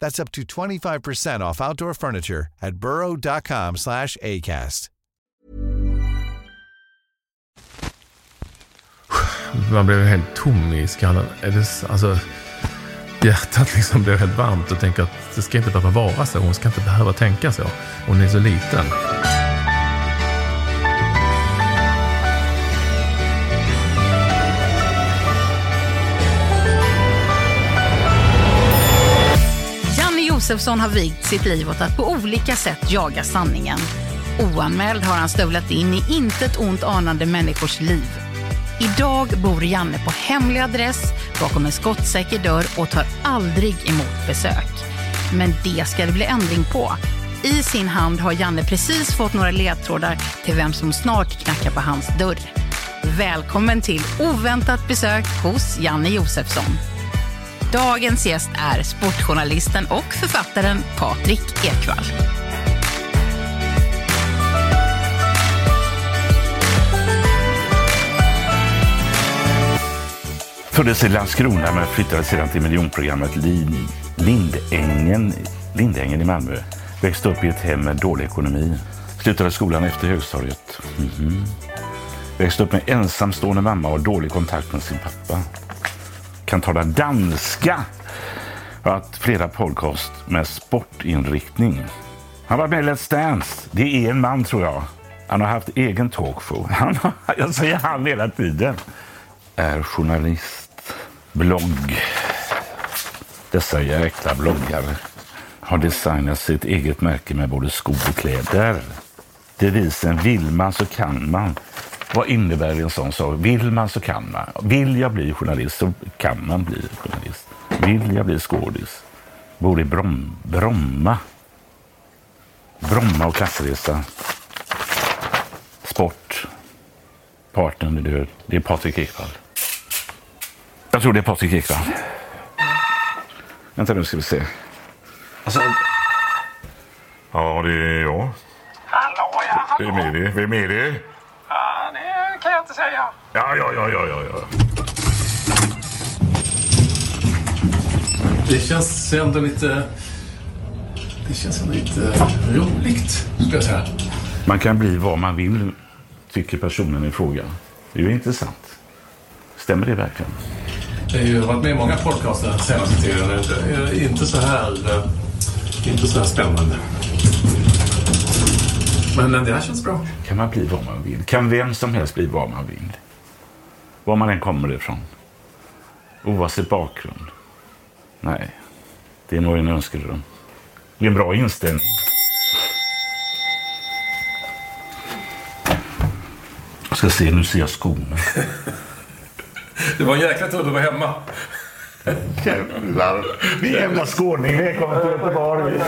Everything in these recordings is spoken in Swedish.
That's up to 25% off outdoor furniture at burrow.com slash ACAST. Man blev helt tom i skallen. Är det, alltså, hjärtat liksom blev helt varmt och tänker att det ska inte behöva vara så. Hon ska inte behöva tänka så. Hon är så liten. Josefsson har vigt sitt liv åt att på olika sätt jaga sanningen. Oanmäld har han stövlat in i intet ont anande människors liv. Idag bor Janne på hemlig adress bakom en skottsäker dörr och tar aldrig emot besök. Men det ska det bli ändring på. I sin hand har Janne precis fått några ledtrådar till vem som snart knackar på hans dörr. Välkommen till oväntat besök hos Janne Josefsson. Dagens gäst är sportjournalisten och författaren Patrik Ekwall. Föddes i Landskrona men flyttade sedan till miljonprogrammet Lindängen, Lindängen i Malmö. Växte upp i ett hem med dålig ekonomi. Slutade skolan efter högstadiet. Mhm. Växte upp med ensamstående mamma och dålig kontakt med sin pappa. Kan tala danska. Har haft flera podcast med sportinriktning. Han var med i Let's Dance. Det är en man tror jag. Han har haft egen talkshow. Han har, jag säger han hela tiden. Är journalist. Blogg. Dessa jäkla bloggare har designat sitt eget märke med både skor och kläder. Devisen vill man så kan man. Vad innebär en sån sak? Vill man så kan man. Vill jag bli journalist så kan man bli journalist. Vill jag bli skådis? Bor i Brom, Bromma. Bromma och klassresa. Sport. Partnern är död. Det är Patrik Ekwall. Jag tror det är Patrik Ekwall. Vänta nu ska vi se. Alltså, Ja, det är jag. hallå ja, hallå. Vem är det? Vem är det? Kan jag inte säga. Ja, ja, ja, ja, ja. ja. Det känns ändå lite... Det känns ändå lite roligt, skulle jag säga. Man kan bli vad man vill, tycker personen i fråga. Det är ju intressant. Stämmer det verkligen? Jag har varit med i många podcaster den senaste tiden. Det är Inte så här, eh, inte så här spännande. Men det här känns bra. Kan man bli vad man vill? Kan vem som helst bli vad man vill? Var man än kommer ifrån. Oavsett bakgrund. Nej, det är nog en önskedröm. Det är en bra inställning. Jag ska se, nu ser jag skorna. Det var en jäkla tur du var hemma. Jävlar. Vi är jävla skåning. Välkommen till Göteborg.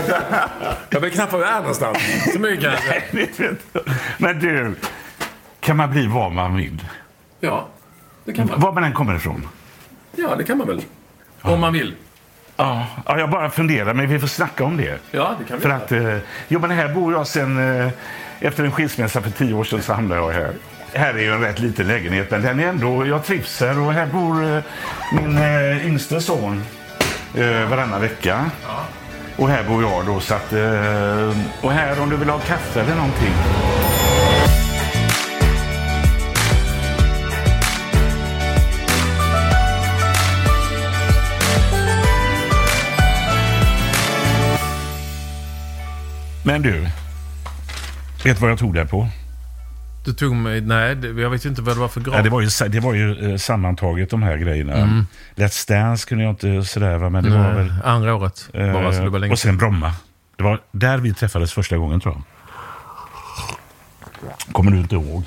Jag vet knappt var jag är någonstans. Så mycket kanske. Nej, jag. Men du, kan man bli vad man vill? Ja, det kan man. Var man än kommer ifrån? Ja, det kan man väl. Om man vill. Ja, ja, jag bara funderar, men vi får snacka om det. Ja, det kan vi För göra. att, eh, jo men här bor jag sedan, eh, efter en skilsmässa för tio år sedan så hamnade jag här. Här är ju en rätt liten lägenhet, men den är ändå, jag trivs här och här bor eh, min eh, yngste son eh, varannan vecka. Och här bor jag då, så att, eh, och här om du vill ha kaffe eller någonting. Men du, vet vad jag tog där på? Du tog mig... Nej, jag vet inte vad det var för grad. Ja, det var ju, det var ju eh, sammantaget de här grejerna. Let's Dance kunde jag inte sådär, va, men det var Nej, väl... Andra året. Bara, så det var Eh, länge och sen Bromma. Det var där vi träffades första gången tror jag. Kommer du inte ihåg?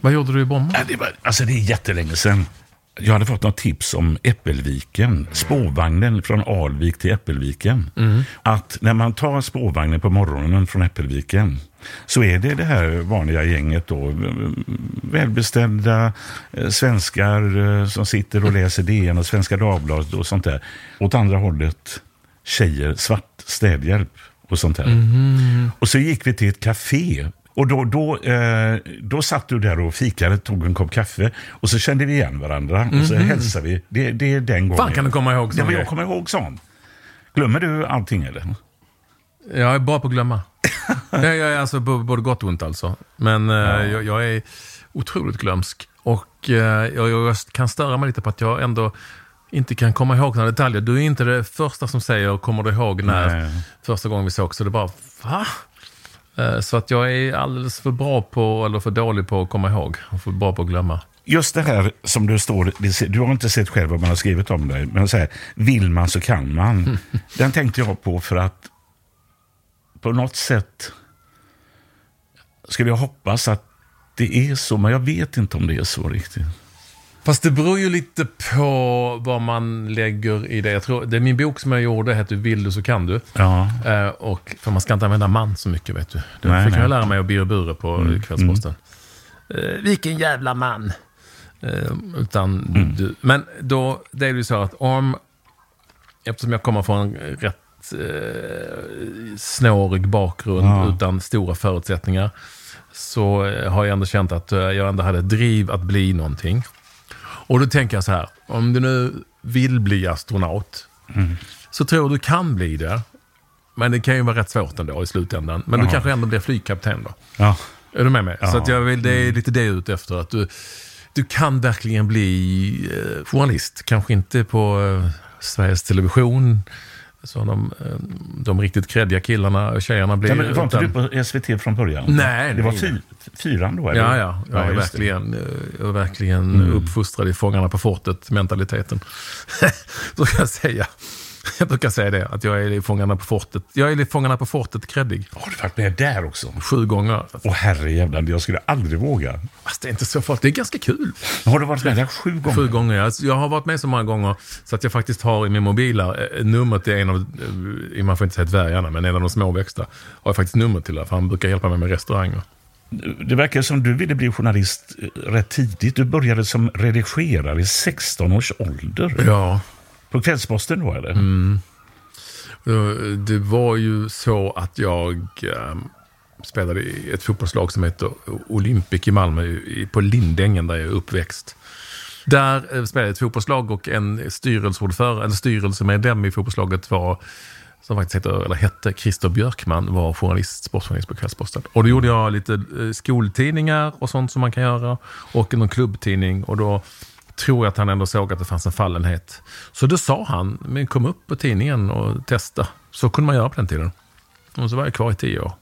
Vad gjorde du i Bromma? Ja, det, var, alltså det är jättelänge sedan. Jag hade fått något tips om Äppelviken. Spårvagnen från Alvik till Äppelviken. Att när man tar spårvagnen på morgonen från Äppelviken så är det det här vanliga gänget då. Välbeställda eh, svenskar eh, som sitter och läser DN och Svenska Dagbladet och sånt där. Åt andra hållet tjejer, svart städhjälp och sånt där. Och så gick vi till ett café. Och då, då, eh, då satt du där och fikade, tog en kopp kaffe och så kände vi igen varandra och så hälsade vi. Det, det är den gången. Fan kan du komma ihåg Ja, sån men jag kommer ihåg sånt. Glömmer du allting eller? Jag är bra på att glömma. jag, jag är alltså både gott och ont alltså. Men eh, jag, jag är otroligt glömsk. Och eh, jag, jag kan störa mig lite på att jag ändå inte kan komma ihåg några detaljer. Du är inte det första som säger kommer du ihåg när Nej. första gången vi såg så det bara va? Eh, Så att jag är alldeles för bra på, eller för dålig på att komma ihåg. Och för bra på att glömma. Just det här som du står, du har inte sett själv vad man har skrivit om dig, men så här, vill man så kan man. Den tänkte jag på för att på något sätt skulle jag hoppas att det är så, men jag vet inte om det är så riktigt. Fast det beror ju lite på vad man lägger i det. Jag tror, det är min bok som jag gjorde heter Vill du så kan du. Ja. Eh, och, för man ska inte använda man så mycket, vet du. Det Nej, fick nej. jag lära mig av Birre Bure på Kvällsposten. Eh, vilken jävla man! Eh, utan du, men då, det är ju så att om, eftersom jag kommer från en rätt eh, snårig bakgrund Ja. utan stora förutsättningar, så eh, har jag ändå känt att eh, jag ändå hade driv att bli någonting. Och då tänker jag så här, om du nu vill bli astronaut, så tror jag du kan bli det. Men det kan ju vara rätt svårt ändå i slutändan. Men du Ja. kanske ändå blir flygkapten då. Ja. Är du med mig? Ja. Så att jag vill, det är lite det jag är ute efter. Att du, du kan verkligen bli eh, journalist. Kanske inte på eh, Sveriges Television. Så de, eh, de riktigt kreddiga killarna och tjejerna blir... Ja, men var inte du på SVT från början? Nej, Det var fy, fyran då? Eller? Ja, ja. Jag är det. verkligen, eh, jag är verkligen uppfostrad i Fångarna på fortet-mentaliteten. Så kan jag säga. Jag brukar säga det, att jag är Fångarna på fortet. Jag är i Fångarna på fortet-kreddig. Har du varit med där också? Sju gånger. Åh herrejävlar, jag skulle aldrig våga. Fast det är inte så farligt. Det är ganska kul. Har du varit med där sju gånger? Sju gånger. Jag, jag har varit med så många gånger så att jag faktiskt har i min mobil här, eh, numret till en av, eh, man får inte säga dvärgarna, men en av de små växta. Har jag faktiskt nummer till för han brukar hjälpa mig med restauranger. Det verkar som du ville bli journalist eh, rätt tidigt. Du började som redigerare i 16 års ålder. Ja. På Kvällsposten då eller? Mm. Eh, det var ju så att jag eh, spelade i ett fotbollslag som heter Olympic i Malmö, på Lindängen där jag är uppväxt. Där eh, spelade jag ett fotbollslag och en styrelseordförande, en styrelsemedlem i fotbollslaget var som faktiskt heter, eller hette Christer Björkman, var journalist, sportjournalist på Kvällsposten. Och då gjorde jag lite skoltidningar och sånt som man kan göra. Och någon klubbtidning. Och då tror jag att han ändå såg att det fanns en fallenhet. Så då sa han, men kom upp på tidningen och testa. Så kunde man göra på den tiden. Och så var jag kvar i tio år.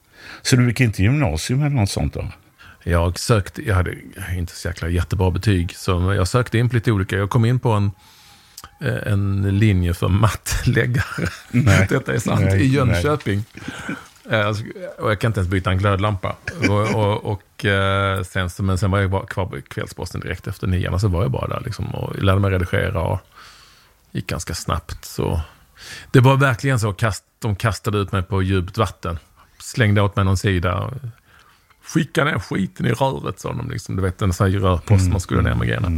Så du gick inte gymnasium eller något sånt då? Jag sökte, jag hade inte så jäkla jättebra betyg, så jag sökte in på lite olika. Jag kom in på en, eh, en linje för mattläggare. Nej. Detta är sant, Nej, i Jönköping. Alltså, Och jag kan inte ens byta en glödlampa. Och, och, och, eh, sen, så- men sen var jag bara kvar på Kvällsposten direkt efter nian. Så var jag bara där liksom, och lärde mig redigera och gick ganska snabbt. Så. Det var verkligen så, kast, de kastade ut mig på djupt vatten. Slängde åt mig någon sida. Skicka ner skiten i röret, sa de. Liksom. Du vet, en sån här rörpost man skulle ner med grejerna.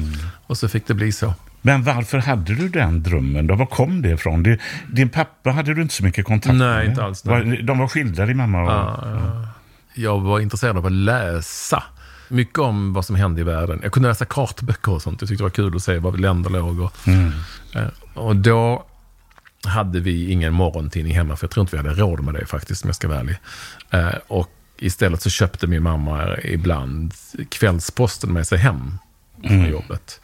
Och så fick det bli så. Men varför hade du den drömmen då? Var kom det ifrån? Det- Din pappa hade du inte så mycket kontakt Nej, med? inte alls, nej. De var skilda, din mamma och... Ja, ja. jag var intresserad av att läsa mycket om vad som hände i världen. Jag kunde läsa kartböcker och sånt. Jag tyckte det var kul att se var länder låg. Och, eh, och då hade vi ingen morgontidning hemma, för jag tror inte vi hade råd med det faktiskt, om jag ska vara ärlig. Eh, och istället så köpte min mamma ibland kvällsposten med sig hem från jobbet.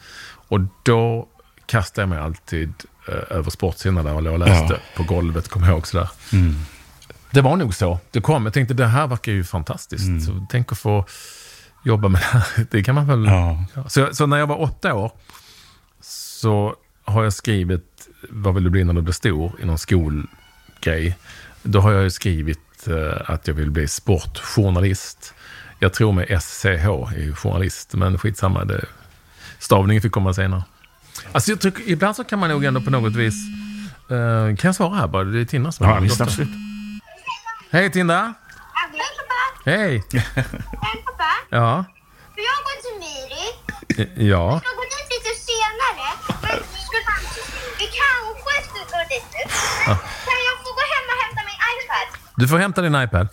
Och då kastade jag mig alltid eh, över sportsidan där och låg och läste Ja. på golvet, kommer jag ihåg sådär. Det var nog så. Det kom. Jag tänkte, det här verkar ju fantastiskt. Så tänk att få jobba med det här. Det kan man väl... Ja. Ja, Så, så när jag var åtta år så har jag skrivit Vad vill du bli när du blir stor? i någon skolgrej. Då har jag ju skrivit eh, att jag vill bli sportjournalist. Jag tror med SCH i journalist, men skitsamma. Det, stavningen fick komma senare. Alltså jag tycker, ibland så kan man nog ändå på något vis... eh, kan jag svara här bara? Det är Tinna som Ja, är visst, absolut. Hej Tinda! Hej pappa! Hej! Hej pappa! Ja. Får jag gå till Miri? Ja. Jag ska gå dit lite senare. Men ska, vi kanske ska gå dit nu. Men kan jag få gå hem och hämta min iPad? Du får hämta din iPad.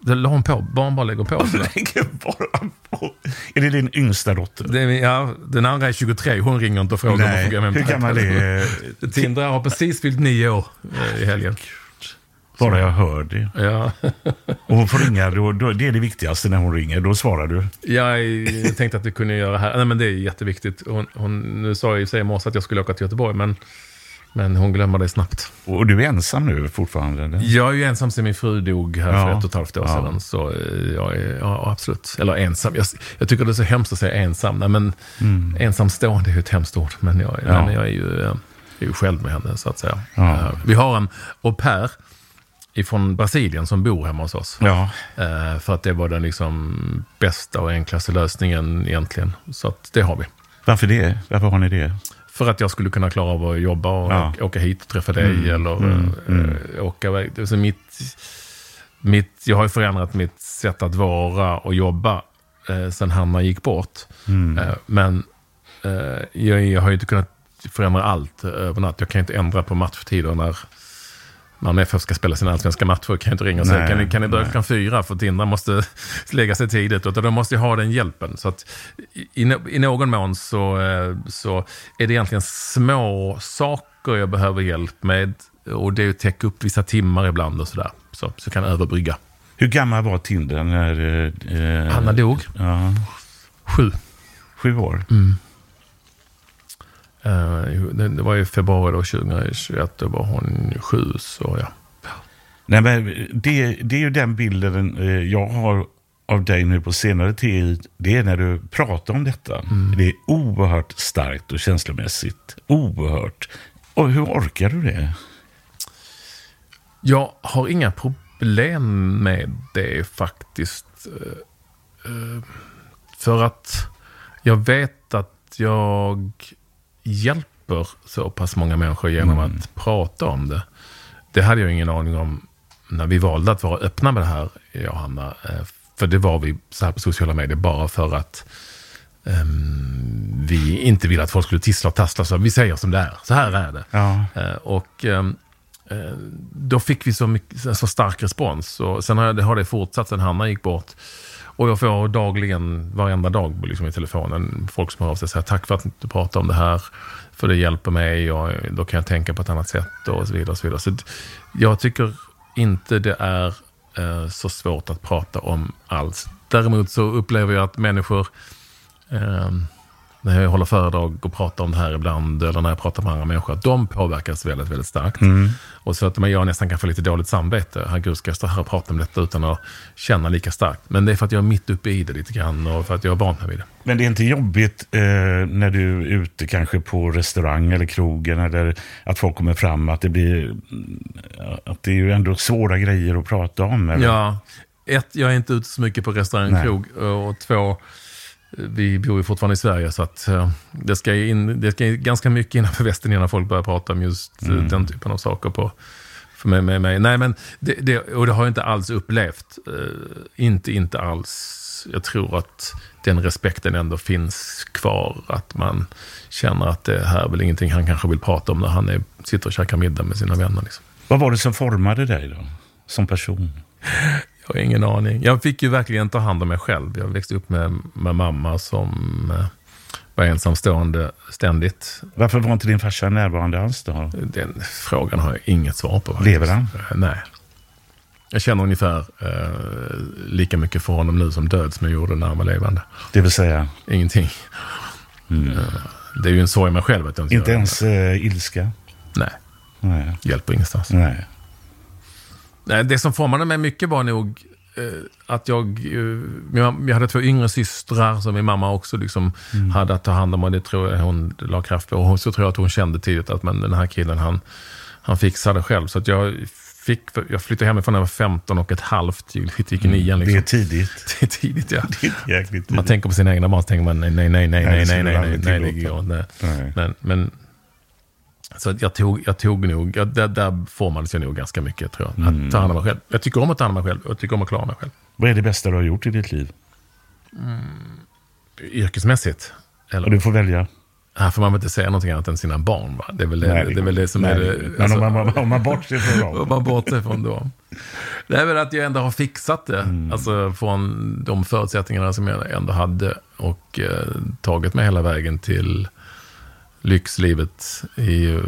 Det la hon på. Barn bara lägger på sådär. Lägger bara på. Är det din yngsta dotter? Det är, ja, den andra är 23. Hon ringer inte och frågar om hon Nej, får gå hem hur gammal är... Tindra har precis fyllt nio år eh, i helgen. Bara jag hör det. Ja. Och hon får ringa, då, då, det är det viktigaste när hon ringer. Då svarar du. Jag, jag tänkte att vi kunde göra här. Nej, men det är jätteviktigt. Hon, hon, nu sa jag sig i morse att jag skulle åka till Göteborg, men, men hon glömmer det snabbt. Och du är ensam nu fortfarande? Eller? Jag är ju ensam sen min fru dog här för Ja. ett och ett halvt år Ja. sedan. Så eh, jag är, ja, absolut. Eller ensam. Jag, jag tycker det är så hemskt att säga ensam. Nej, men ensamstående är ju ett hemskt ord. Men jag, Mm. Ja. men jag är, ju, eh, jag är ju själv med henne, så att säga. Ja. Eh, Vi har en au pair ifrån Brasilien som bor hemma hos oss. Ja. För att det var den liksom bästa och enklaste lösningen egentligen. Så att det har vi. Varför det? Varför har ni det? För att jag skulle kunna klara av att jobba och Ja. åka hit och träffa dig eller eh, åka iväg. Det är så mitt, mitt, jag har ju förändrat mitt sätt att vara och jobba eh, sen Hanna gick bort. Eh, men eh, jag, jag har ju inte kunnat förändra allt över natt. Jag kan inte ändra på matchtider när Malmö FF ska spela sina allsvenska matcher. Kan jag inte ringa och säga, kan ni, kan ni nej. klockan fyra? För Tindra måste lägga sig tidigt. Utan då måste jag ha den hjälpen. Så att i, i, någon mån så, eh, så är det egentligen små saker jag behöver hjälp med. Och det är att täcka upp vissa timmar ibland och sådär. Så, så kan jag överbrygga. Hur gammal var Tindra när... Eh, Hanna dog. Ja, Sju. sju år. Eh, det, det var i februari då, 2021. Då var hon sju. Så ja. Nej, men det, det är ju den bilden eh, jag har av dig nu på senare tid. Det är när du pratar om detta. Det är oerhört starkt och känslomässigt. Oerhört. Och hur orkar du det? Jag har inga problem med det faktiskt. Eh, eh, För att jag vet att jag hjälper så pass många människor genom att prata om det. Det hade jag ingen aning om när vi valde att vara öppna med det här, jag och Hanna. Eh, För det var vi så här på sociala medier bara för att ehm, vi inte ville att folk skulle tissla och tassla. Så vi säger som det är. Så här är det. Ja. Eh, Och eh, då fick vi så, mycket, så stark respons. Och sen har det, har det fortsatt sen Hanna gick bort. Och jag får dagligen, varenda dag liksom i telefonen, folk som hör av sig och säger tack för att du pratar om det här. För det hjälper mig och då kan jag tänka på ett annat sätt och så vidare. Och så vidare. Så jag tycker inte det är eh, så svårt att prata om alls. Däremot så upplever jag att människor eh, när jag håller föredrag och pratar om det här ibland, eller när jag pratar med andra människor, att de påverkas väldigt, väldigt starkt. Och så att man jag nästan kan få lite dåligt samvete. Herregud, ska jag stå här och prata om detta utan att känna lika starkt? Men det är för att jag är mitt uppe i det lite grann och för att jag är van vid det. Men det är inte jobbigt eh, när du är ute kanske på restaurang eller krogen eller att folk kommer fram att det blir mm, att det är ju ändå svåra grejer att prata om. Eller? Ja, ett, jag är inte ute så mycket på restaurang och krog. Och två, vi bor ju fortfarande i Sverige så att eh, det ska, in, det ska ganska mycket innanför västen innan folk börjar prata om just eh, den typen av saker på för mig. Med mig. Nej, men det, det, och det har jag inte alls upplevt. Eh, inte, inte alls. Jag tror att den respekten ändå finns kvar. Att man känner att det här är väl ingenting han kanske vill prata om när han är, sitter och käkar middag med sina vänner. Liksom. Vad var det som formade dig då? Som person? Jag har ingen aning. Jag fick ju verkligen ta hand om mig själv. Jag växte upp med, med mamma som eh, var ensamstående ständigt. Varför var inte din farsa närvarande alls då? Den frågan har jag inget svar på. faktiskt. Lever han? Eh, Nej. Jag känner ungefär eh, lika mycket för honom nu som död som jag gjorde när han var levande. Det vill säga, Ingenting. Eh, det är ju en sorg i mig själv att jag inte, inte ens eh, ilska? Nej, Nej. hjälper ingenstans. Nej. Nej, det som formade mig mycket var nog eh, att jag, eh, jag, hade två yngre systrar som min mamma också liksom hade att ta hand om och det tror jag hon la kraft på. Och så tror jag att hon kände tidigt att men den här killen han, han fixar det själv. Så att jag, fick, jag flyttade hemifrån när jag var 15 och ett halvt, gick i nian. Det Liksom. är tidigt. Det är tidigt ja. Det är jäkligt Man tidigt. tänker på sina egna barn så tänker man nej, nej, nej, nej, Nej, nej, det nej, nej, nej, nej, det inte. Nej. Men, men, så jag tog, jag tog nog, jag, där, där formades jag nog ganska mycket tror jag. Att ta hand om mig själv. Jag tycker om att ta hand om mig själv och jag tycker om att klara mig själv. Vad är det bästa du har gjort i ditt liv? Yrkesmässigt. Eller, Och du får välja. här får man väl inte säga någonting annat än sina barn va? Det är väl det, Nej, det, är väl det som nej, är det-. Men om man, om man bortser från Om dem. man bortser från dem. Det är väl att jag ändå har fixat det. Mm. Alltså från de förutsättningarna som jag ändå hade. Och eh, tagit mig hela vägen till lyxlivet i eh,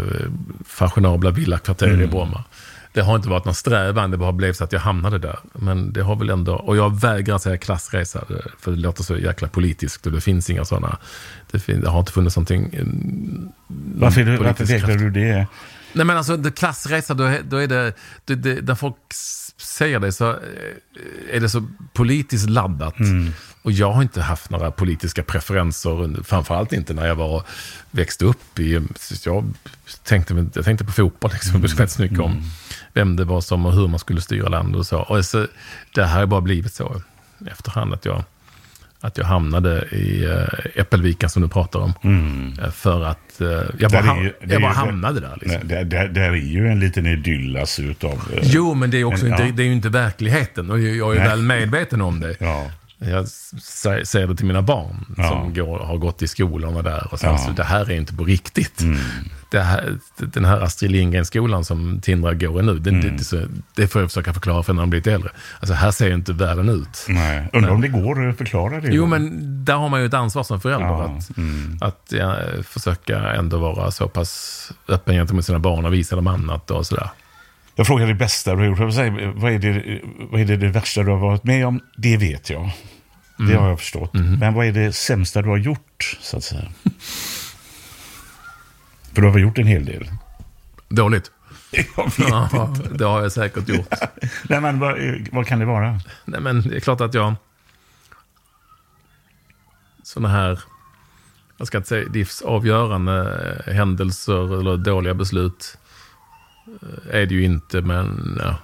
fashionabla villakvarter Mm. i Bromma. Det har inte varit någon strävan, det bara blev så att jag hamnade där. Men det har väl ändå, och jag vägrar säga klassresa, för det låter så jäkla politiskt och det finns inga sådana. Det, fin, det har inte funnits någonting. eh, Varför, du- varför vägrar du det? Nej men alltså klassresa, då, då är det, det, det, när folk säger det så eh, är det så politiskt laddat. Och jag har inte haft några politiska preferenser, framförallt inte när jag var växte upp. I, jag, tänkte, jag tänkte på fotboll, liksom, inte så mycket om vem det var som och hur man skulle styra landet och så. Och så det här har bara blivit så efterhand att jag, att jag hamnade i äh, Äppelviken som du pratar om. Eh, För att eh, jag bara, ham- ju- jag bara hamnade där. Liksom. Nej, Där, är ju en liten idyll alltså utav... eh, Jo, men det är, också Men, inte, ja. det är ju inte verkligheten. Och jag jag är Nej. väl medveten om det. Ja. Jag sä- säger det till mina barn Ja. som går, har gått i skolan och där. Och sen, Ja. så, det här är inte på riktigt. Det här, den här Astrid Lindgren-skolan som Tindra går i nu, det, det, det, så- det får jag försöka förklara för när de blir lite äldre. Alltså här ser inte världen ut. Nej. Undrar om det går att förklara det. Jo, men där har man ju ett ansvar som förälder. Ja, Att, att ja, försöka ändå vara så pass öppen gentemot sina barn och visa dem annat och sådär. Jag frågar det bästa du har gjort. Vad, är det, vad är det, det värsta du har varit med om? Det vet jag. Det har jag förstått. Men vad är det sämsta du har gjort, så att säga? För du har väl gjort en hel del? Dåligt. Jag vet Ja, det har jag säkert gjort. Nej, men vad, vad kan det vara? Nej, men det är klart att jag... Sådana här, jag ska inte säga livsavgörande händelser eller dåliga beslut eh, är det ju inte, men ja,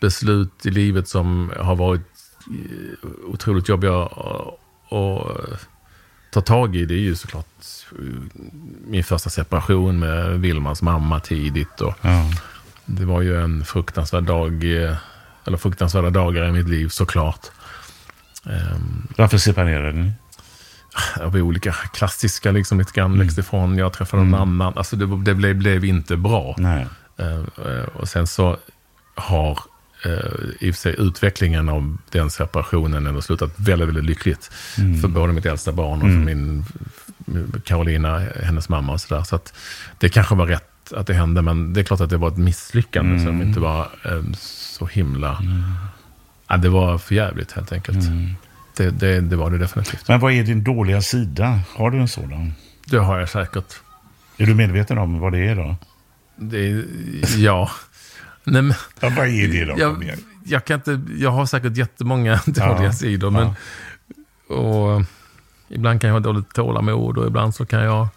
beslut i livet som har varit eh, otroligt jobbiga att att ta tag i, det är ju såklart eh, min första separation med Vilmas mamma tidigt. Och, Ja. det var ju en fruktansvärd dag, eh, eller fruktansvärda dagar i mitt liv såklart. Ehm, Varför separerade ni? av olika klassiska liksom lite grann växte ifrån. Jag träffade någon annan. Alltså det, det blev, blev inte bra. Nej. Eh, eh, och sen så har eh, i och för sig utvecklingen av den separationen ändå slutat väldigt, väldigt lyckligt. För både mitt äldsta barn och för min Carolina, hennes mamma och sådär. Så att det kanske var rätt att det hände, men det är klart att det var ett misslyckande som inte var så himla... Ja, det var för jävligt helt enkelt. Det, det, det var det definitivt. Men vad är din dåliga sida? Har du en sådan? Det har jag säkert. Är du medveten om vad det är då? Det, ja. Nej, men, Ja, vad är det då? Jag, jag, kan inte, jag har säkert jättemånga dåliga Ja, sidor. Men, och, ibland kan jag ha dåligt tålamod och ibland så kan jag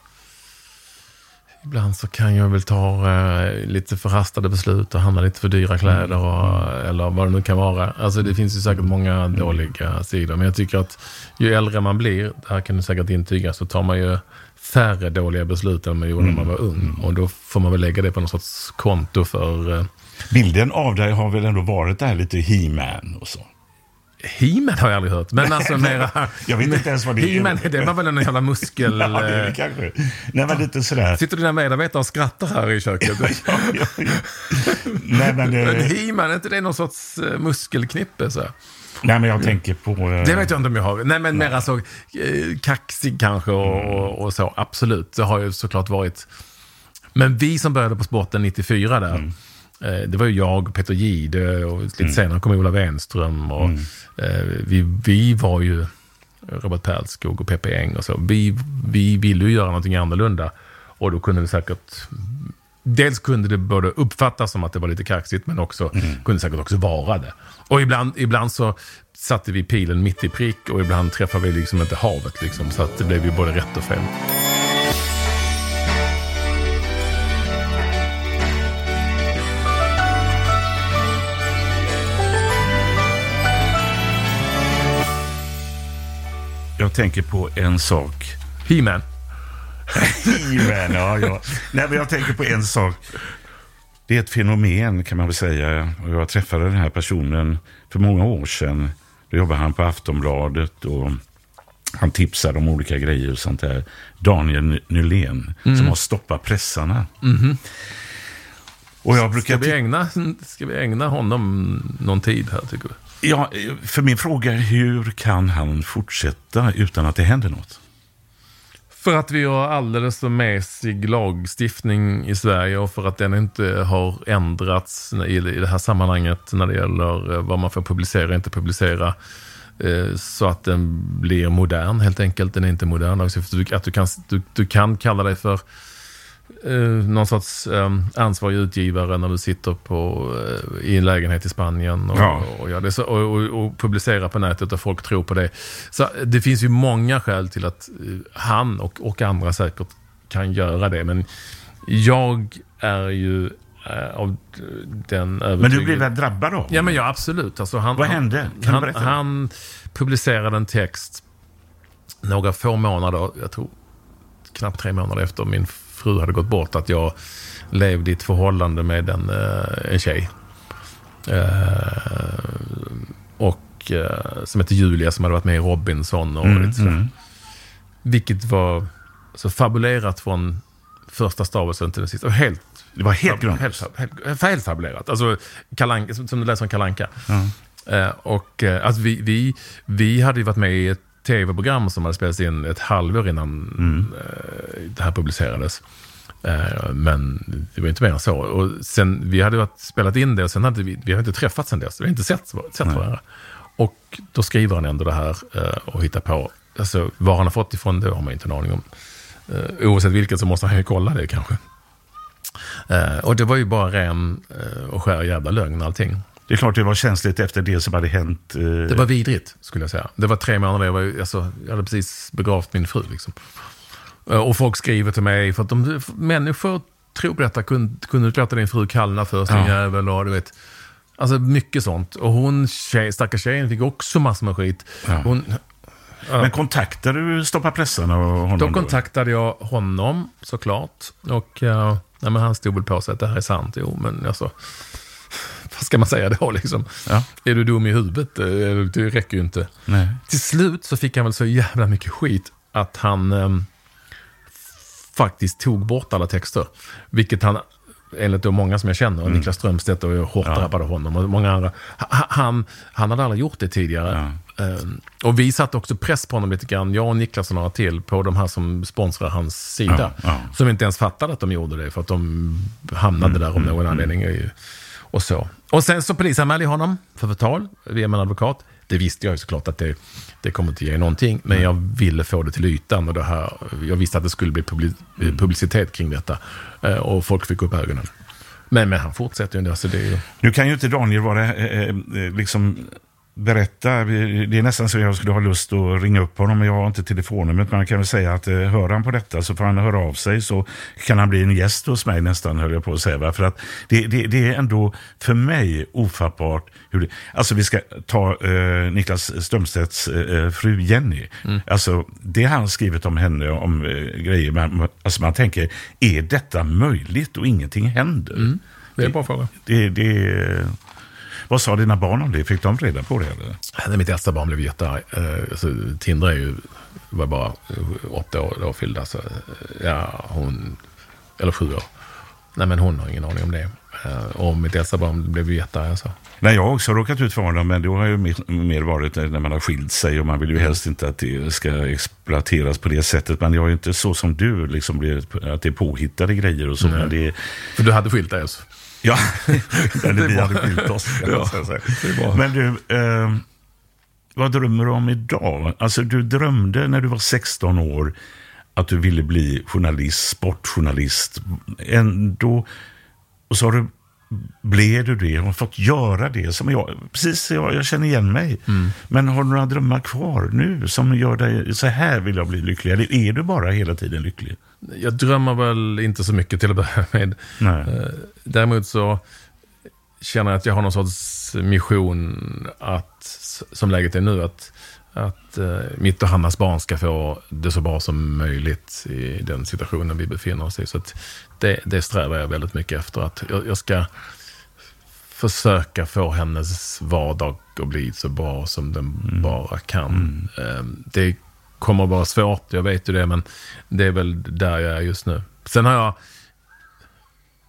Ibland så kan jag väl ta eh, lite förhastade beslut och handla lite för dyra kläder och, eller vad det nu kan vara. Alltså det finns ju säkert många dåliga sidor. Men jag tycker att ju äldre man blir, det här kan du säkert intyga, så tar man ju färre dåliga beslut än man gjorde när man var ung. Och då får man väl lägga det på något sorts konto för... Eh, Bilden av dig har väl ändå varit det här lite He-Man och så? He-Man har jag aldrig hört, men alltså mera... Jag vet inte ens vad det är. He-Man, det var väl en jävla muskel... Ja, det är det kanske. Nej, men lite sådär. Sitter dina medarbetare och skrattar här i köket? Ja, ja, ja. Nej, men, Men eh, He-Man, är inte det någon sorts eh, muskelknippe? Så? Nej, men jag tänker på... eh, Det vet jag inte om jag har. Nej, men mer alltså eh, kaxig kanske och, Mm. och, och så. Absolut, det har ju såklart varit. Men vi som började på sporten 94 där, Mm. eh, det var ju jag, Peter Gide och lite senare kom Ola Wenström. Och, Mm. eh, vi, vi var ju Robert Perlskog och Peppe Eng och så. Vi, vi ville ju göra någonting annorlunda. Och då kunde det säkert... Dels kunde det både uppfattas som att det var lite kaxigt, men också kunde det säkert också vara det. Och ibland, ibland så satte vi pilen mitt i prick och ibland träffade vi liksom inte havet. Liksom, så att det blev ju både rätt och fel. Jag tänker på en sak. He-Man. He-Man, ja, ja. Nej, men jag tänker på en sak. Det är ett fenomen kan man väl säga. Jag träffade den här personen för många år sedan. Då jobbade han på Aftonbladet och han tipsade om olika grejer och sånt där. Daniel Ny- Nylén som har stoppat pressarna. Och jag brukar Ska vi, ägna, ska vi ägna honom någon tid här, tycker du? Ja, för min fråga är hur kan han fortsätta utan att det händer något? För att vi har alldeles för mesig lagstiftning i Sverige och för att den inte har ändrats i det här sammanhanget när det gäller eh, vad man får publicera och inte publicera. Eh, så att den blir modern helt enkelt. Den är inte modern. Att du kan, du, du kan kalla dig för eh, någon sorts eh, ansvarig utgivare när du sitter på, eh, i en lägenhet i Spanien och, Ja. och, det, så, och, och, och publicera på nätet och folk tror på det. Så det finns ju många skäl till att eh, han och, och andra säkert kan göra det. Men jag är ju eh, av den Men övertygelsen. du blev väl drabbad av Ja, men ja, absolut. Alltså, han, Vad hände? Kan Han, han publicerade en text några få månader, jag tror knappt tre månader efter min fru hade gått bort, att jag levde i ett förhållande med en, eh, en tjej. Eh, och eh, som hette Julia, som hade varit med i Robinson och Mm, lite sådär. Vilket var så fabulerat från första stavelsen till den sista. Helt Det var helt grundlöst. helt, helt, helt fabulerat. Alltså, Kalanka, som som du läser om Kalanka. Eh, och eh, alltså, vi, vi, vi hade ju varit med i ett tv-program som hade spelats in ett halvår innan eh, det här publicerades. Eh, men det var inte mer än så. Och sen, vi hade varit, spelat in det och sen hade vi, vi hade inte träffats sen dess. Vi hade inte sett, sett varandra. Och då skriver han ändå det här eh, och hittar på. Alltså, vad han har fått ifrån det har man inte en aning om. Oavsett vilket så måste han ju kolla det kanske. Och det var ju bara ren och skär jävla lögn allting. Det är klart det var känsligt efter det som hade hänt. eh, Det var vidrigt, skulle jag säga. Det var tre månader, jag, var, alltså, jag hade precis begravt min fru. Liksom. Eh, Och folk skriver till mig, för att de, människor tror på detta. Kunde, kunde du låta din fru kallna först, din Ja. jävel? Och du vet. Alltså mycket sånt. Och hon, tjej, stackars tjejen, fick också massor med skit. Ja. Hon, Men kontaktade du Stoppa pressarna och honom? Då kontaktade jag honom såklart. Och uh, nej, men han stod väl på sig att det här är sant. Jo, men alltså, vad ska man säga då liksom? Ja. Är du dum i huvudet? Eh, Det räcker ju inte. Nej. Till slut så fick han väl så jävla mycket skit att han ehm, faktiskt tog bort alla texter. Vilket han, enligt då många som jag känner, Niklas Strömstedt och jag hårt Ja. drabbad av honom och många andra. Ha- Han, han hade aldrig gjort det tidigare. Ehm, och vi satte också press på honom lite grann, jag och Niklas och några till, på de här som sponsrar hans sida. Ja, ja. Som inte ens fattade att de gjorde det för att de hamnade där om någon anledning. Och så. Och sen så polisanmälde jag honom för förtal via min advokat. Det visste jag ju såklart att det, det kommer inte ge någonting. Men jag ville få det till ytan. Och det här, jag visste att det skulle bli publi- publicitet kring detta. Eh, Och folk fick upp ögonen. Men, men han fortsätter ju ändå. Så det är ju... Nu kan ju inte Daniel vara, eh, eh, liksom berätta. Det är nästan så jag skulle ha lust att ringa upp honom, men jag har inte telefonnumret. Men han kan väl säga att eh, hör han på detta så får han höra av sig så kan han bli en gäst hos mig nästan, höll jag på att säga. För att det, det, det är ändå för mig ofattbart. Hur det, alltså vi ska ta eh, Niklas Strömstedts eh, fru Jenny. Alltså det han skrivit om henne, om eh, grejer, man, alltså man tänker, är detta möjligt och ingenting händer? Det är en bra fråga. Det, det, Vad sa dina barn om det? Fick de reda på det? Eller? Mitt äldsta barn blev jättearg. Eh, alltså, Tindra är ju, var bara eh, åtta år då fyllda. Så, eh, ja, hon, eller sju år. Nej, men hon har ingen aning om det. Och mitt äldsta barn blev ju jättearg. Alltså. Nej, jag har också råkat ut för det, men det har ju mer, varit när man har skilt sig och man vill ju helst inte att det ska exploateras på det sättet. Men jag är ju inte så som du, liksom, blir, att det är påhittade grejer och så. Men det För du hade skilt dig alltså? Ja, eller vi hade skilt oss. Ja. Men du, eh, vad drömmer du om idag? Alltså du drömde när du var 16 år att du ville bli journalist, sportjournalist. Ändå, och så har du, blev du det har fått göra det. Som jag, precis, jag, jag känner igen mig. Men har du några drömmar kvar nu som gör dig, så här vill jag bli lycklig? Eller är du bara hela tiden lycklig? Jag drömmer väl inte så mycket till att börja med. Nej. Eh, Däremot så känner jag att jag har någon sorts mission att, som läget är nu, att, att eh, mitt och Hannas barn ska få det så bra som möjligt i den situationen vi befinner oss i. Så att det, det strävar jag väldigt mycket efter. Att jag, jag ska försöka få hennes vardag att bli så bra som den bara kan. Eh, Det kommer vara svårt, jag vet ju det, men det är väl där jag är just nu. Sen har jag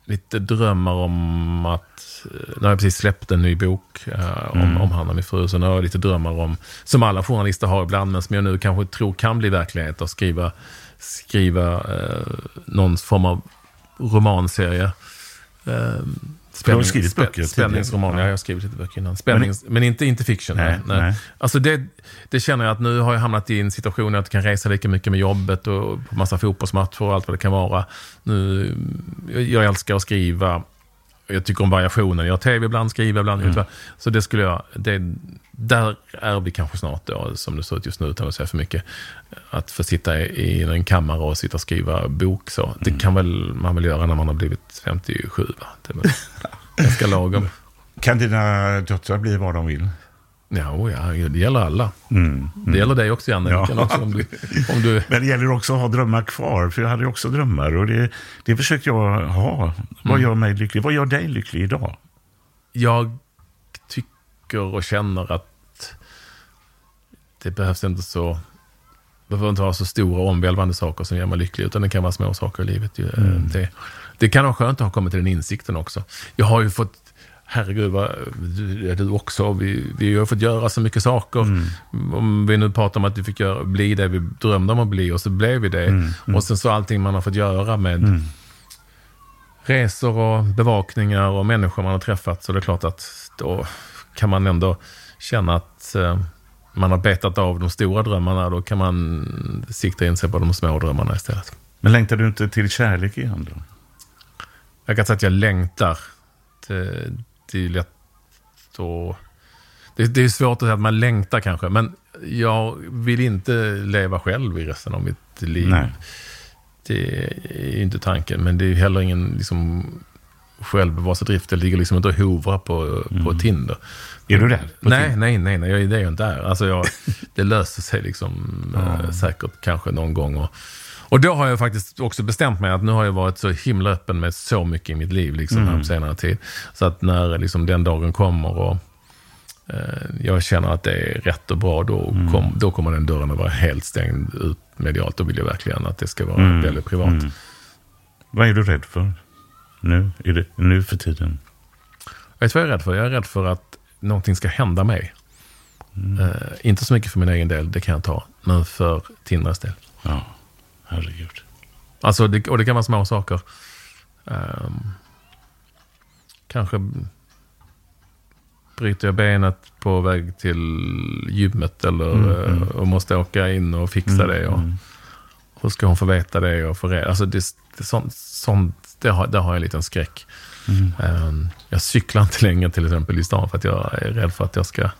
lite drömmar om att... Nu har jag precis släppt en ny bok eh, om, om han och min fru. Så nu har jag lite drömmar om, som alla journalister har ibland, men som jag nu kanske tror kan bli verklighet. Att skriva, skriva eh, någon form av romanserie. Eh, Du har skrivit böcker. Spänningsroman, ja. jag har skrivit lite böcker innan. Spännings, men, inte, inte fiction. Nej, Nej, nej. Alltså det, det känner jag att nu har jag hamnat i en situation där jag kan resa lika mycket med jobbet och på massa fotbollsmatcher och allt vad det kan vara. Nu, jag älskar att skriva. Jag tycker om variationen. Jag tv ibland, skriver ibland. Mm. Så det skulle jag... Det, där är vi kanske snart då, som det ser ut just nu utan att säga för mycket. Att få sitta i, i en kammare och sitta och skriva bok så. Mm. Det kan väl man väl göra när man har blivit 57 va? Det är väl ganska lagom. Kan dina döttrar bli vad de vill? Ja, oh ja, det gäller alla. Mm. Det gäller dig också, Janne. Ja. Också, om, du, om du... Men det gäller också att ha drömmar kvar, för jag hade också drömmar. Och det, det försökte jag ha. Vad Mm. gör mig lycklig? Vad gör dig lycklig idag? Jag tycker och känner att det behövs inte så... Det behöver inte vara så stora omvälvande saker som gör mig lycklig, utan det kan vara små saker i livet. Eh, Det, det kan vara skönt att ha kommit till den insikten också. Jag har ju fått... Herregud, vad, du, ja, du också. Vi, vi har fått göra så mycket saker. Om vi nu pratar om att vi fick göra, bli det vi drömde om att bli och så blev vi det. Och sen så allting man har fått göra med resor och bevakningar och människor man har träffat. Så det är klart att då kan man ändå känna att eh, man har betat av de stora drömmarna. Då kan man sikta in sig på de små drömmarna istället. Men längtar du inte till kärlek igen då? Jag kan säga att jag längtar. Det är lätt att... Det, det är svårt att säga att man längtar kanske, men jag vill inte leva själv i resten av mitt liv. Nej. Det är inte tanken, men det är heller ingen liksom, självbevarelsedrift. Jag ligger liksom inte och hovrar på, på Tinder. Är du? På Nej, nej, nej, nej, det är jag inte är. Alltså jag, det löser sig liksom eh, säkert kanske någon gång. Och, och då har jag faktiskt också bestämt mig att nu har jag varit så himla öppen med så mycket i mitt liv liksom, här på senare tid. Så att när liksom, den dagen kommer och eh, jag känner att det är rätt och bra, då, kom, då kommer den dörren att vara helt stängd ut medialt. Då vill jag verkligen att det ska vara väldigt privat. Vad är du rädd för? Nu, är det, nu för tiden? Vet du vad jag är rädd för? Jag är rädd för att någonting ska hända mig. Eh, inte så mycket för min egen del, det kan jag ta. Men för Tindras del. Ja, herregud. Alltså, det, och det kan vara små saker. Ehm, kanske bryter jag benet på väg till gymmet eller eh, och måste åka in och fixa det. Och, Hur ska hon få veta det? Och få re- alltså det, det, sånt, sånt, det, har, det har jag en liten skräck. Ehm, jag cyklar inte längre till exempel i stan för att jag är rädd för att jag ska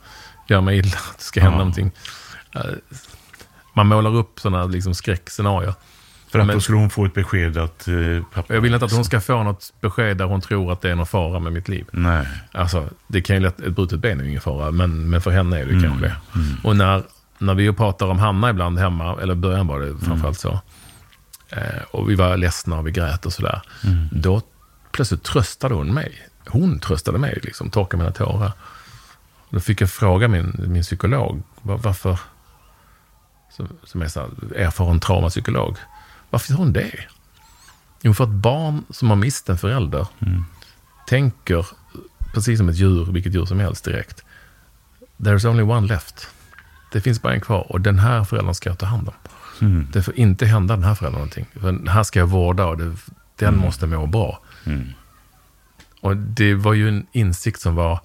göra mig illa. Att det ska hända Ja. någonting. Eh, man målar upp sådana liksom skräckscenarier. För att Men- då skulle hon få ett besked att eh, pappa... Jag vill inte att hon ska få något besked där hon tror att det är någon fara med mitt liv. Nej. Alltså, det kan ju lätt, ett brutet ben är ju ingen fara, men, men för henne är det kanske det. Och när, när vi pratar om Hanna ibland hemma, eller i början var det framförallt så, eh, och vi var ledsna och vi grät och sådär, då plötsligt tröstade hon mig. hon tröstade mig, liksom, torkade mina tårar. Då fick jag fråga min, min psykolog, var, varför, som, som är så här, erfaren traumapsykolog, varför gör hon det? Jo, för att barn som har mist en förälder tänker, precis som ett djur, vilket djur som helst direkt, there's only one left. Det finns bara en kvar och den här föräldern ska jag ta hand om. Mm. Det får inte hända den här föräldern någonting. För den här ska jag vårda och det, den måste må bra. Och det var ju en insikt som var...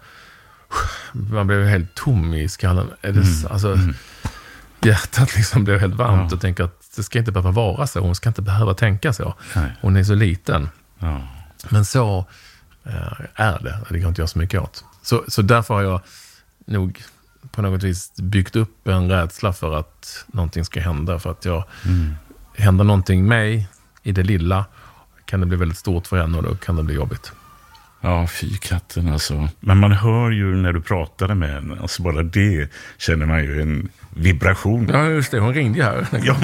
Man blev helt tom i skallen. Är det, s- alltså, Hjärtat liksom blev helt varmt och tänker att det ska inte behöva vara så. Hon ska inte behöva tänka så. Nej. Hon är så liten. Ja. Men så eh, är det. Det går inte att göra så mycket åt. Så, så därför har jag nog på något vis byggt upp en rädsla för att någonting ska hända. För att jag, händer någonting mig i det lilla kan det bli väldigt stort för henne och då kan det bli jobbigt. Ja, fy katten alltså. Men man hör ju när du pratade med henne, alltså bara det känner man ju en vibration. Ja, just det. Hon ringde ju här. Ja,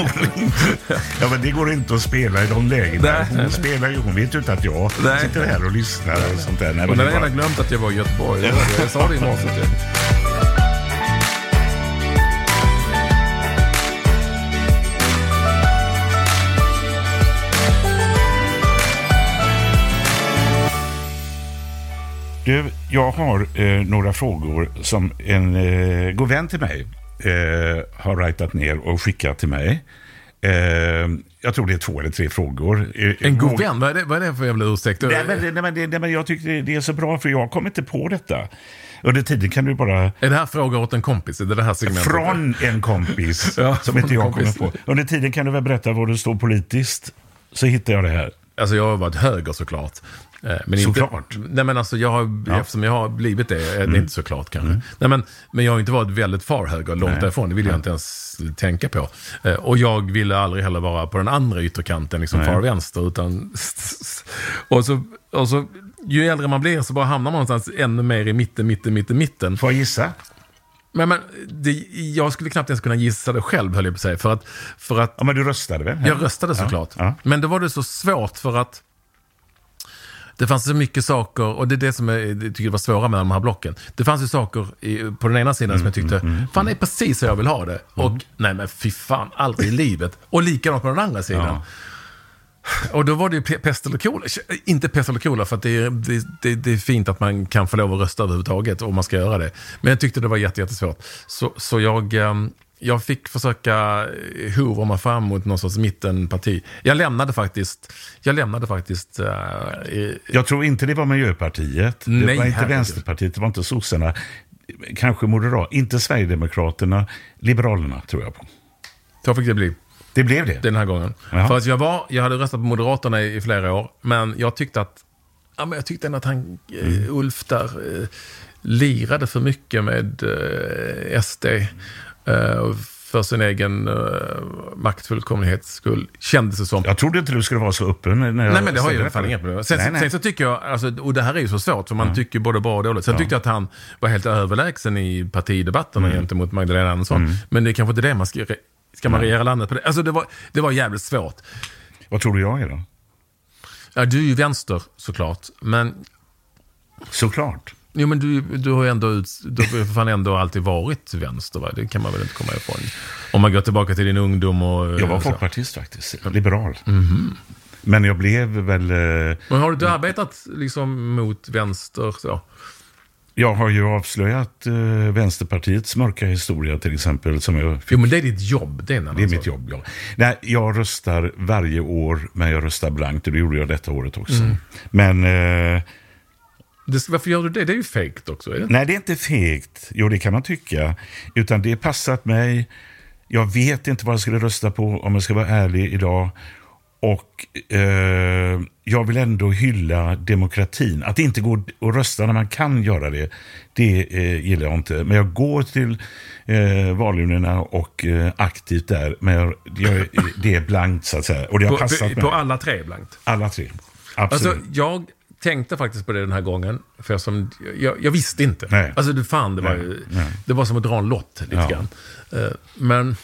ja, men det går inte att spela i de lägena. Hon spelar ju, hon vet ju inte att jag Nej. sitter här och lyssnar och sånt där. Nej, Hon hade bara- redan glömt att jag var i Göteborg. Jag sa det i morse. Du, jag har eh, några frågor som en eh, god vän till mig eh, har ritat ner och skickat till mig. Eh, jag tror det är två eller tre frågor. Eh, En god vän? Vad är det, vad är det för jävla ursäkt? Nej, men, nej, men, nej, men jag tycker det- är så bra för jag kom inte på detta. Under tiden kan du bara Är det här frågor åt en kompis? Är det det här segmentet? från en kompis Ja, som inte jag kommer på. Under tiden kan du väl berätta var du står politiskt. Så hittar jag det här. Alltså jag har varit höger såklart. Eh, Men Såklart. Inte, nej men alltså jag har, Ja. eftersom jag har blivit det, är det inte såklart kanske. Nej men, men jag har inte varit väldigt far höger, långt Nej. därifrån. Det vill jag inte ens tänka på. Eh, Och jag ville aldrig heller vara på den andra ytterkanten, liksom Nej. far vänster. Utan, och, så, och så, ju äldre man blir så bara hamnar man någonstans ännu mer i mitten, mitten, mitten, mitten. Får jag gissa? Men, men det, jag skulle knappt ens kunna gissa det själv, höll jag på att säga. För att, för att Ja, men du röstade väl? jag röstade såklart. Ja. Men då var det så svårt för att det fanns så mycket saker, och det är det som jag tycker var svåra med de här blocken. Det fanns ju saker i, på den ena sidan som jag tyckte, fan det är precis så jag vill ha det. Och nej men fy fan, aldrig i livet. Och likadant på den andra sidan. Ja. Och då var det ju pe- pest eller cola. Inte pest eller cola, för att det är, det, det, det är fint att man kan få lov att rösta överhuvudtaget om man ska göra det. Men jag tyckte det var jätte, jättesvårt. Så, så jag, ehm, jag fick försöka hovra mig fram mot någon sorts mittenparti. Jag lämnade faktiskt, jag lämnade faktiskt eh, i- Jag tror inte det var Miljöpartiet. Det Nej, var inte herregud. Vänsterpartiet, det var inte sossarna. Kanske Moderat, inte Sverigedemokraterna. Liberalerna tror jag på. så fick det bli. Det blev det. den här gången. Ja. För att jag, var, jag hade röstat på Moderaterna i, i flera år, men jag tyckte att ja, men jag tyckte ändå att han, Mm. eh, Ulf där, eh, lirade för mycket med eh, SD. Eh, för sin egen eh, maktfullkomlighets skull, kändes det som. Jag trodde inte du skulle vara så öppen när jag Nej, men det har ställde ju fan för inga problem. Sen, Nej, nej. sen så tycker jag, alltså, och det här är ju så svårt, för man tycker både bra och dåligt. Sen tyckte jag att han var helt överlägsen i partidebatterna Mm. gentemot Magdalena Andersson. Men det är kanske inte det man ska... Ska man regera landet på det? Alltså det var, det var jävligt svårt. Vad tror du jag är då? Ja, du är ju vänster såklart, men Såklart. Jo, men du, du har ju ändå, ut, du har för fan ändå alltid varit vänster, va? Det kan man väl inte komma ifrån. Om man går tillbaka till din ungdom och... Jag var så. folkpartist faktiskt. Liberal. Mhm. Men jag blev väl... eh, Men har du arbetat liksom mot vänster så? Jag har ju avslöjat eh, Vänsterpartiets mörka historia till exempel. Som jag fick Jo, men det är ditt jobb. Det är, Det är mitt jobb, ja. Nej, jag röstar varje år, men jag röstar blankt. Och det gjorde jag detta året också. Mm. Men eh, Det, varför gör du det? Det är ju fejkt också. Det? nej, det är inte fegt. Jo, det kan man tycka. Utan det passat mig. Jag vet inte vad jag skulle rösta på om jag ska vara ärlig idag. Och eh, jag vill ändå hylla demokratin. Att inte gå och rösta när man kan göra det, det eh, gillar jag inte. Men jag går till eh, valurnorna och eh, aktivt där. Men jag, jag, det är blankt så att säga. Och det har På, passat på, på alla tre blankt. Alla tre. Absolut. Alltså, jag tänkte faktiskt på det den här gången. För jag, som, jag, jag visste inte. Nej. Alltså, det, fan, det, var, ju- det var som att dra en lott lite Ja. grann. Eh, Men,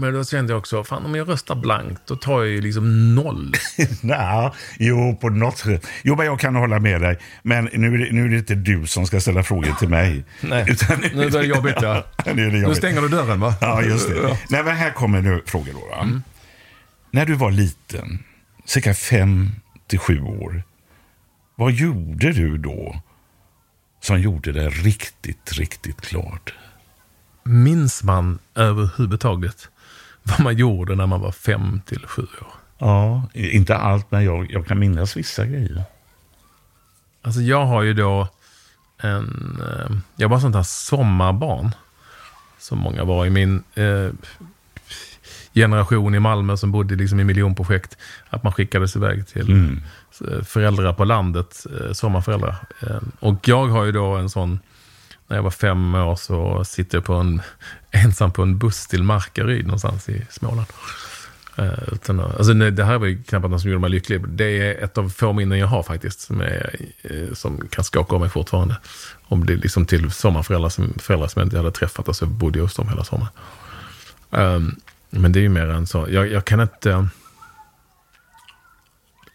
Men då kände jag också, fan om jag röstar blankt, då tar jag ju liksom noll. Nej, jo, på något sätt. Jo, men jag kan hålla med dig. Men nu är, det, nu är det inte du som ska ställa frågor till mig. Nej, Utan, nu är det jobbigt ja. nu, det Nu jobbigt. stänger du dörren va? Ja, just det. Ja. Nej, men här kommer nu frågor då. Va? När du var liten, cirka fem till sju år, vad gjorde du då som gjorde det riktigt, riktigt klart? Minns man överhuvudtaget vad man gjorde när man var fem till sju år? Ja, inte allt, men jag, jag kan minnas vissa grejer. Alltså jag har ju då en... Eh, jag var sånt här sommarbarn. Som många var i min eh, generation i Malmö som bodde liksom i miljonprojekt. Att man skickades iväg till eh, föräldrar på landet, eh, sommarföräldrar. Och jag har ju då en sån... När jag var fem år så sitter jag på en, ensam på en buss till Markaryd någonstans i Småland. Eh, utan, alltså, nej, det här var ju knappt något som gjorde mig lycklig. Det är ett av få minnen jag har faktiskt. Som, är, eh, som kan skaka om mig fortfarande. Om det är liksom till sommarföräldrar som, föräldrar som jag inte hade träffat. Och så bodde jag hos dem hela sommaren. Ehm, men det är ju mer än så. Jag, jag kan inte...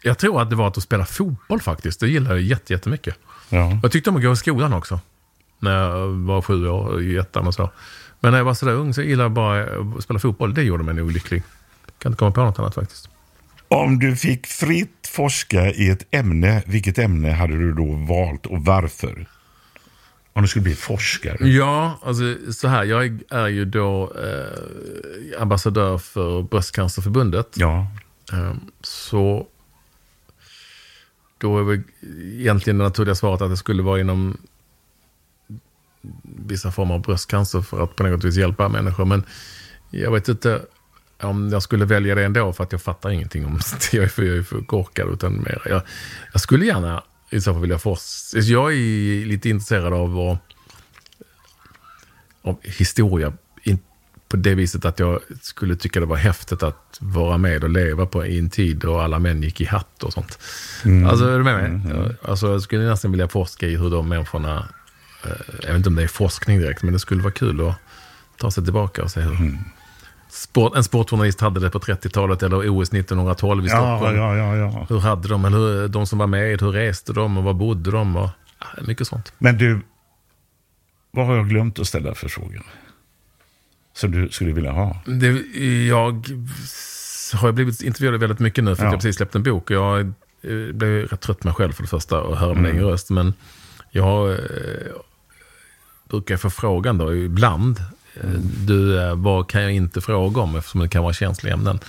Jag tror att det var att spela fotboll faktiskt. Det gillade jag jätte- jättemycket. Ja. Jag tyckte om att gå i skolan också. När jag var sju år i ettan och så. Men när jag var sådär ung så gillade jag bara att spela fotboll. Det gjorde mig nog lycklig. Kan inte komma på något annat faktiskt. Om du fick fritt forska i ett ämne, vilket ämne hade du då valt och varför? Om du skulle bli forskare? Ja, alltså så här. Jag är ju då eh, ambassadör för Bröstcancerförbundet. Ja. Eh, så då är väl egentligen det naturliga svaret att det skulle vara inom vissa former av bröstcancer för att på något vis hjälpa människor. Men jag vet inte om jag skulle välja det ändå för att jag fattar ingenting om det. Jag är för, jag är för korkad. Utan mer, jag, jag skulle gärna i så fall vilja forska. Jag är lite intresserad av, av historia. På det viset att jag skulle tycka det var häftigt att vara med och leva på i en tid då alla män gick i hatt och sånt. Alltså, är du med mig? Alltså, jag skulle nästan vilja forska i hur de människorna, jag vet inte om det är forskning direkt, men det skulle vara kul att ta sig tillbaka och se hur sport, en sportjournalist hade det på 30-talet eller OS 1912 i Stockholm. ja, ja, ja. Hur hade de, eller hur, de som var med, hur reste de och var bodde de? Och, mycket sånt. Men du, vad har jag glömt att ställa för frågor? Som du skulle vilja ha? Det, jag har blivit intervjuad väldigt mycket nu för att Ja. jag precis släppt en bok. Jag eh, blev rätt trött på mig själv för det första och höra min Mm. egen röst. Men jag brukar få frågan då ibland. eh, Du, eh, vad kan jag inte fråga om eftersom det kan vara känsliga ämnen?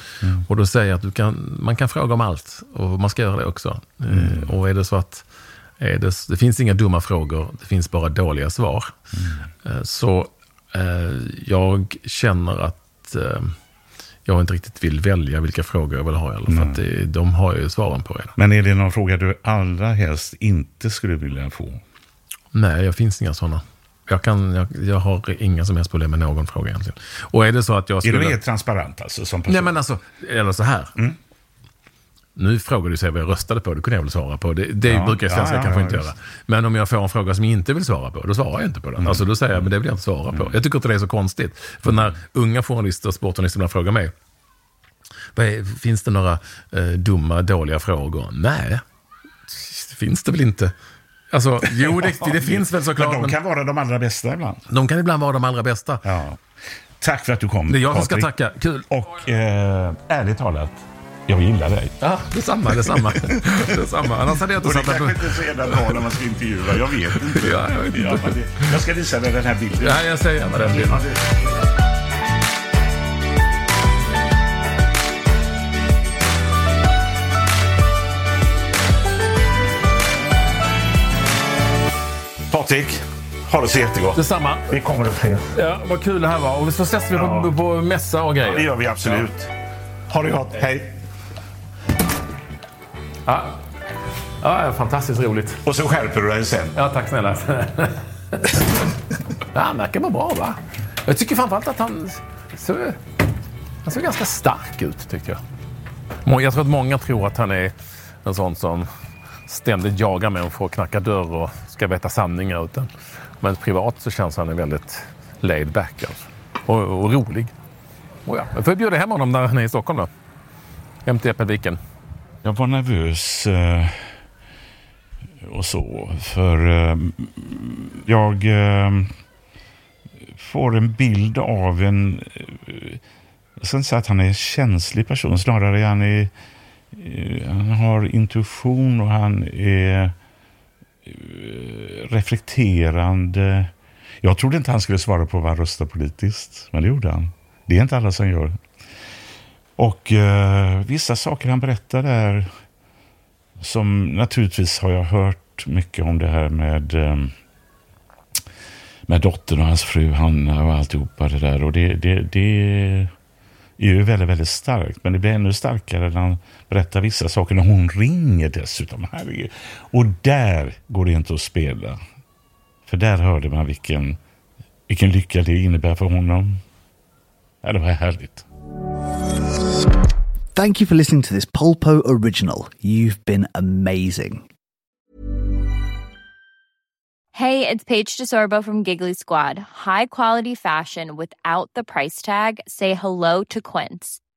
Och då säger jag att du kan, man kan fråga om allt och man ska göra det också. Eh, Och är det så att det, det finns inga dumma frågor, det finns bara dåliga svar. Eh, Så eh, jag känner att eh, jag inte riktigt vill välja vilka frågor jag vill ha. Eller, för att det, de har ju svaren på redan. Men är det någon fråga du allra helst inte skulle vilja få? Nej, det finns inga sådana. Jag, kan, jag, jag har inga som helst problem med någon fråga egentligen. Och är det så att jag Är skulle... du helt transparent alltså som person? Nej men alltså, eller så här. Nu frågar du sig vad jag röstade på, det kunde jag väl svara på. Det, det Ja, brukar svenskar ja, kanske ja, inte just. göra. Men om jag får en fråga som jag inte vill svara på, då svarar jag inte på den. Alltså då säger jag, men det vill jag inte svara på. Jag tycker inte det är så konstigt. För när unga journalister och sportjournalister ibland frågar mig, är, finns det några eh, dumma, dåliga frågor? Nej, det finns det väl inte. Alltså, jo, det, det finns väl såklart. Men de kan vara de allra bästa ibland. de kan ibland vara de allra bästa. Ja. Tack för att du kom, Det är jag som ska tacka. Kul. Och eh, ärligt talat, jag gillar dig. Ja, detsamma, detsamma. detsamma. Annars hade jag inte Och det satt kanske inte är så jävla bra när man ska intervjua, jag vet inte. Ja, jag vet inte. men det, jag ska visa dig den här bilden. Ja, jag säger gärna den bilden. Patrik, ha det så jättegott. Detsamma. Vi kommer att ses. Ja, vad kul det här var. Och så ses vi på, Ja. på mässa och grejer. Det gör vi absolut. Ha det gott. Hej. Ja. Ja, fantastiskt roligt. Och så skärper du dig sen. Ja, tack snälla. ja, han verkar vara bra, va? Jag tycker framförallt att han såg, han såg ganska stark ut, tyckte jag. Jag tror att många tror att han är en sån som ständigt jagar människor och knackar dörr och ska veta sanningar. Utan, men privat så känns han väldigt laid back alltså. och, och rolig. Oh ja. Jag får bjuda hem honom när han är i Stockholm då. Hem till Äppelviken. Jag var nervös eh, och så. För eh, jag eh, får en bild av en... Eh, jag ska inte säga att han är en känslig person. Snarare är han, är, Eh, han har intuition och han är eh, reflekterande. Jag trodde inte han skulle svara på vad han röstar politiskt, men det gjorde han. Det är inte alla som gör. Och eh, vissa saker han berättar där, som naturligtvis har jag hört mycket om det här med, eh, med dottern och hans fru Hanna och alltihopa det där. Och det, det, det är ju väldigt, väldigt starkt. Men det blir ännu starkare när han berättar vissa saker. När hon ringer dessutom. Herregud. Och där går det inte att spela. För där hörde man vilken, vilken lycka det innebär för honom. Ja, det var härligt. Thank you for listening to this Polpo original. You've been amazing. Hey, it's Paige DeSorbo from Giggly Squad. High quality fashion without the price tag. Say hello to Quince.